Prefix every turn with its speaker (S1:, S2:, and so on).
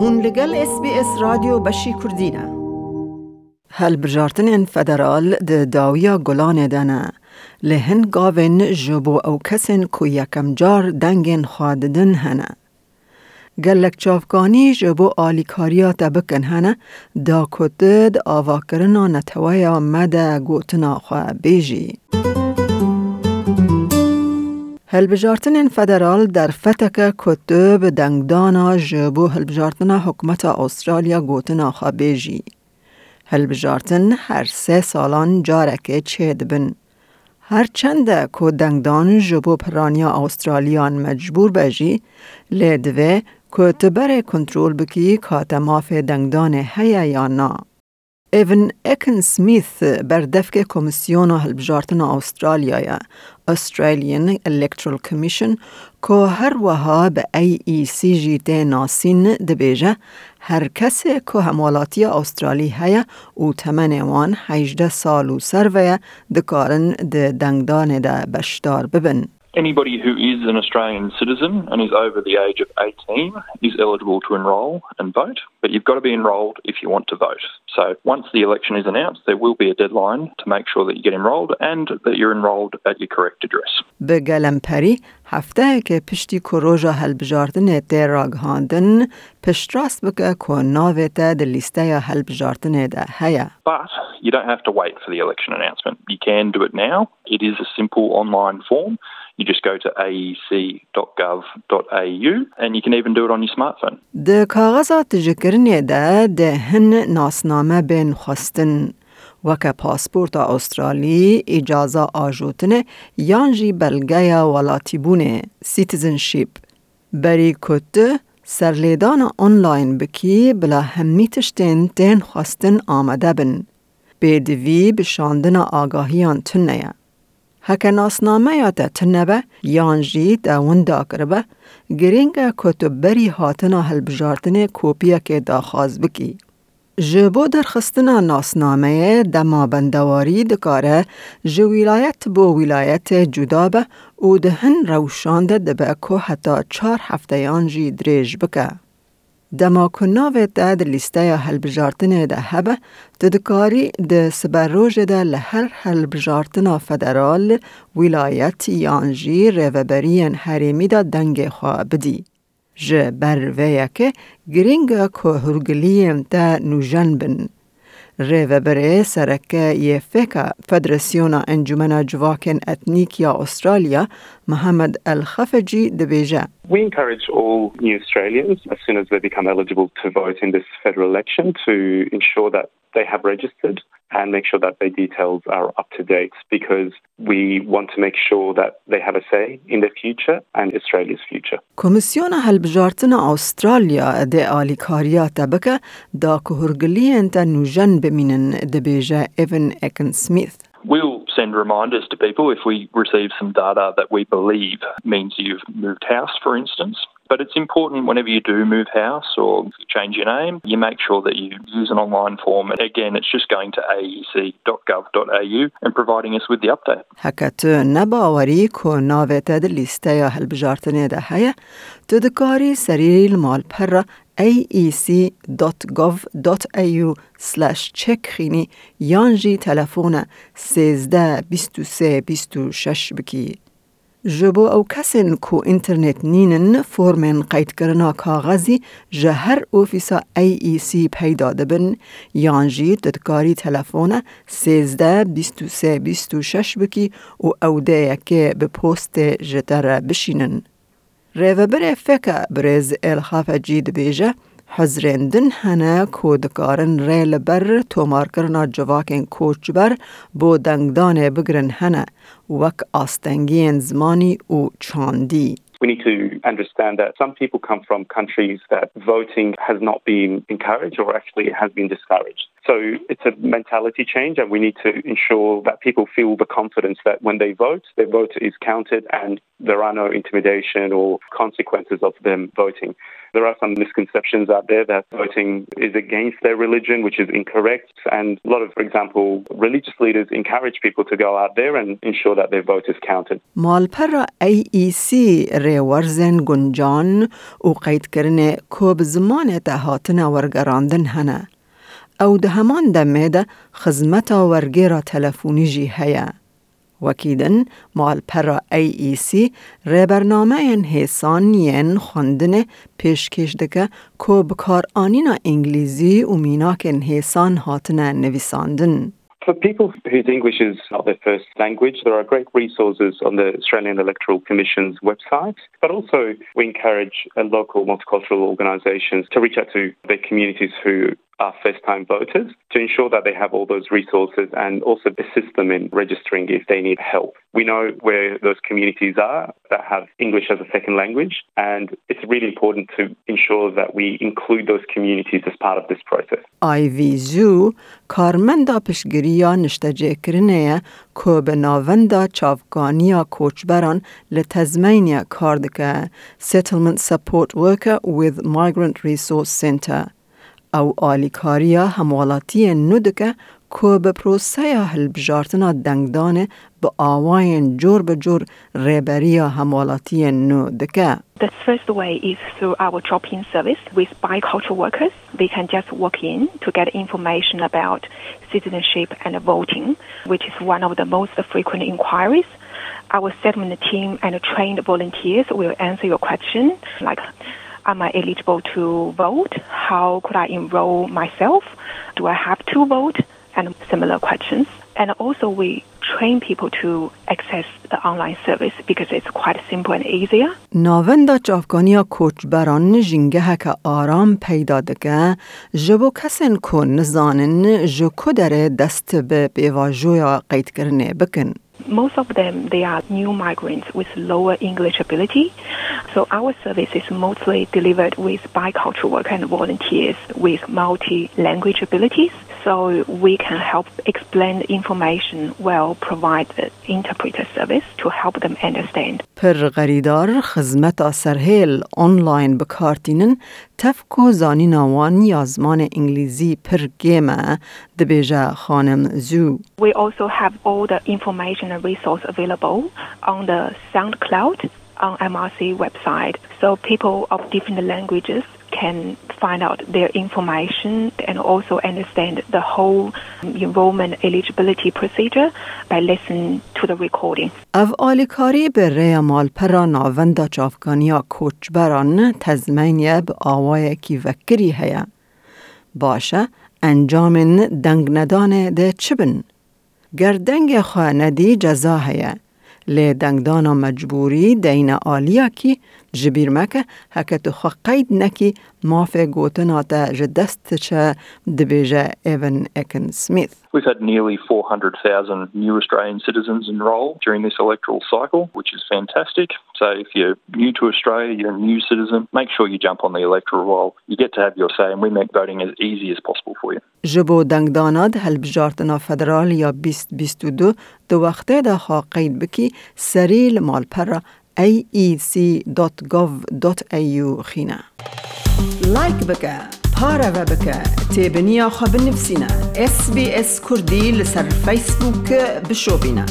S1: هون لگل اس بی اس رادیو بشی کردینه. هل بجارتن فدرال د داویا گلان دانه لهن گاوین جبو او کسن کو یکم جار دنگین خاددن هنه. گلک چافگانی جبو آلیکاریا بکن هنه. دا کتد آوا کرنا نتوایا مده گوتنا خواه بیجی. هلبجارتن فدرال در فتک کتب دنگدانا جبو هلبجارتن حکمت استرالیا گوتنا خواه بیجی. هلبجارتن هر سه سالان جارک چید بن. هر چند که دنگدان جبو پرانیا استرالیان مجبور بجی، لیدوه که تبر کنترول بکی کات ماف دنگدان هیا یا نا. Even Ekin Smith کمیسیون Komisiona Helbjartina Avustraliyaye Australian Electoral Commission که هر وها به ای ای سی جی دی ناسین دبیجه هر کسی که هموالاتی آسترالی هیا و تمن وان 18 سال و سر ویا دکارن ده دنگدان ده بشدار ببن.
S2: Anybody who is an Australian citizen and is over the age of 18 is eligible to enrol and vote, but you've got to be enrolled if you want to vote. So once the election is announced, there will be a deadline to make sure that you get enrolled and that you're enrolled at your correct address.
S1: به گلمپری هفته که پشتی کروژا هلبجاردن تی راگهاندن پشت راست بکه که ناوه تا ده لیسته هلبجاردن ده هیا.
S2: But you don't have to wait for the election announcement. You can do it now. It is a simple online form. You just go to aec.gov.au and you can even do it on your smartphone.
S1: ده ده هن ناسنامه بین خواستن وکه پاسپورت استرالی اجازه آجوتنه یان جی بلگه ولاتی بونه سیتیزنشیپ بری کت سرلیدان آنلاین بکی بلا همی تشتین تین خواستن آمده بن. بیدوی بشاندن آگاهیان تنه هکه ناسنامه یا ده تنبه یان جی ده وندا کربه گرینگ کتب بری هاتنا هلبجارتن کوپیه که داخواز بکی. جبو درخستنا ناسنامه دما بندواری دکاره جو ولایت بو ولایت جدا به او دهن روشانده دبه که حتی چار هفته یانجی دریج بکه. دما ده ده لیسته هلبجارتن ده هبه تدکاری ده سبروج ده لهر هلبجارتنا فدرال ولایت یانجی ریوبرین حریمی ده دنگ خواه بدی. جه بر که گرینگ که هرگلیم تا نوجن بن. reverbere ke je feka Federacijona Enđumena Džvaken Etnikija Australija Mohamed El-Khafeji dibêje.
S3: We encourage all new Australians as soon as they become eligible to vote in this federal election to ensure that they have registered and make sure that their details are up to date because we want to make sure that they have a say in their future and Australia's future.
S1: کمیسیون هلبجارتن استرالیا ده آلیکاریا تبکه دا که هرگلی انت نوجن بمینن دبیجه ایون اکن سمیث.
S2: We'll send reminders to people if we receive some data that we believe means you've moved house, for instance. But it's important whenever you do move house or you change your name, you make sure that you use an online form. And again, it's just going to aec.gov.au and providing us with the update.
S1: حکت نباوری که ناوه تد لیسته یا هلبجارتنه ده هیا تدکاری سریل مال پر aec.gov.au slash check خینی یانجی تلفون 13 23 26 بکی. جبو او کسن کو انترنت نینن فورمن قید کرنا ئینتررنێت جهر اوفیسا ای ای سی پیدا دبن یانجی پەیدا تلفون سیزده بیستو سی بیستو شش بکی او و ئەودەیەکێ بە پۆستێ جتر بشینن. ڕێوەبرێ فەکە برێز ئێلخافەجی دەبێژە، حزرندن هنه کودکارن ریل بر تومار کرنا جواکن کوچ بر بو دنگدان بگرن هنه وک آستنگین زمانی و چاندی.
S3: We need to understand that some people come from countries that voting has not been encouraged or actually has been discouraged. So it's a mentality change, and we need to ensure that people feel the confidence that when they vote, their vote is counted and there are no intimidation or consequences of them voting. There are some misconceptions out there that voting is against their religion, which is incorrect. And a lot of, for example, religious leaders encourage people to go out there and ensure that their vote is counted.
S1: مالپەرە AEC ڕێوەرزێن گونجان و قەیدکردنێ کۆب زمانێتە هاتنە وەرگەڕاندن هەنە. ئەو دە هەمان دەمێدە خزمەتە وەرگێرە تەلەفۆنیژی هەیە. وەکیدن مالپەرە AEC ڕێبەرنامەیەن هێسانیەن خوندنێ پێشکێش دەکە کۆ بکارانینا ئینگلیزی و میناکن هێسان هاتنە نویساندن.
S3: For people whose English is not their first language, there are great resources on the Australian Electoral Commission's website. But also, we encourage uh, local multicultural organisations to reach out to their communities who are first time voters to ensure that they have all those resources and also assist them in registering if they need help. We know where those communities are that have English as a second language, and it's really important to ensure that we include those communities as part of this process.
S1: آیویزو کارمندا پشگیریا نشتجه کو به ناوندا چافگانیا کوچبران لتزمینیا کار دکه Settlement Support Worker with Migrant Resource Center او آلیکاریا هموالاتی نو دکه کو به پروسه هلبجارتنا دنگدانه به آواین جور به جور ریبریا هموالاتی نو دکه
S4: The first way is through our drop-in service with bicultural workers. They can just walk in to get information about citizenship and voting, which is one of the most frequent inquiries. Our settlement team and trained volunteers will answer your question, like, am I eligible to vote? How could I enroll myself? Do I have to vote? And similar questions. And also we train people to access the online service because it's quite simple and easier.
S1: ناوندا چافگانیا کوچبران جنگه هک آرام پیدا دکه جبو کسن کو نزانن جو کدره دست به بیواجویا قید کرنه بکن.
S4: Most of them, they are new migrants with lower English ability. So our service is mostly delivered with bicultural work and volunteers with multi-language abilities So we can help explain the information well, provide the interpreter service to help them understand.
S1: پر غریدار خزمت سرهیل آنلاین بکارتینن تفکو زانینا وان یازمان انگلیزی پر گیمه دبیجه خانم زو.
S4: We also have all the information and resource available on the SoundCloud on MRC website. So people of different languages can find out their information and also understand the whole enrollment eligibility procedure by listening to the recording.
S1: او آلیکاری به ری مالپرا ناوندا چافگانیا کوچبران تزمینیه به آوای کی وکری هیا. باشه انجام دنگ ندانه ده چبن؟ گردنگ خواه ندی جزا هیا. لی دنگدانا مجبوری دین آلیا کی ji bîr meke heke tu xwe qeyd nekî mafê gotina te ji dest çe dibêje Evan Ekin Smith.
S2: We've had nearly 400,000 new Australian citizens enrol during this electoral cycle, which is fantastic. So if you're new to Australia, you're a new citizen, make sure you jump on the electoral roll. You get to have your say and we make voting as easy as possible for you.
S1: Ji bo dengdanan helbjartina federal ya 2022 di wextê de xwe qeyd bikî serî li malpera aec.gov.au خينا. لايك بك پارە تابني بکە تێبنییا اس بي اس كردي لسر فيسبوك بشوبنا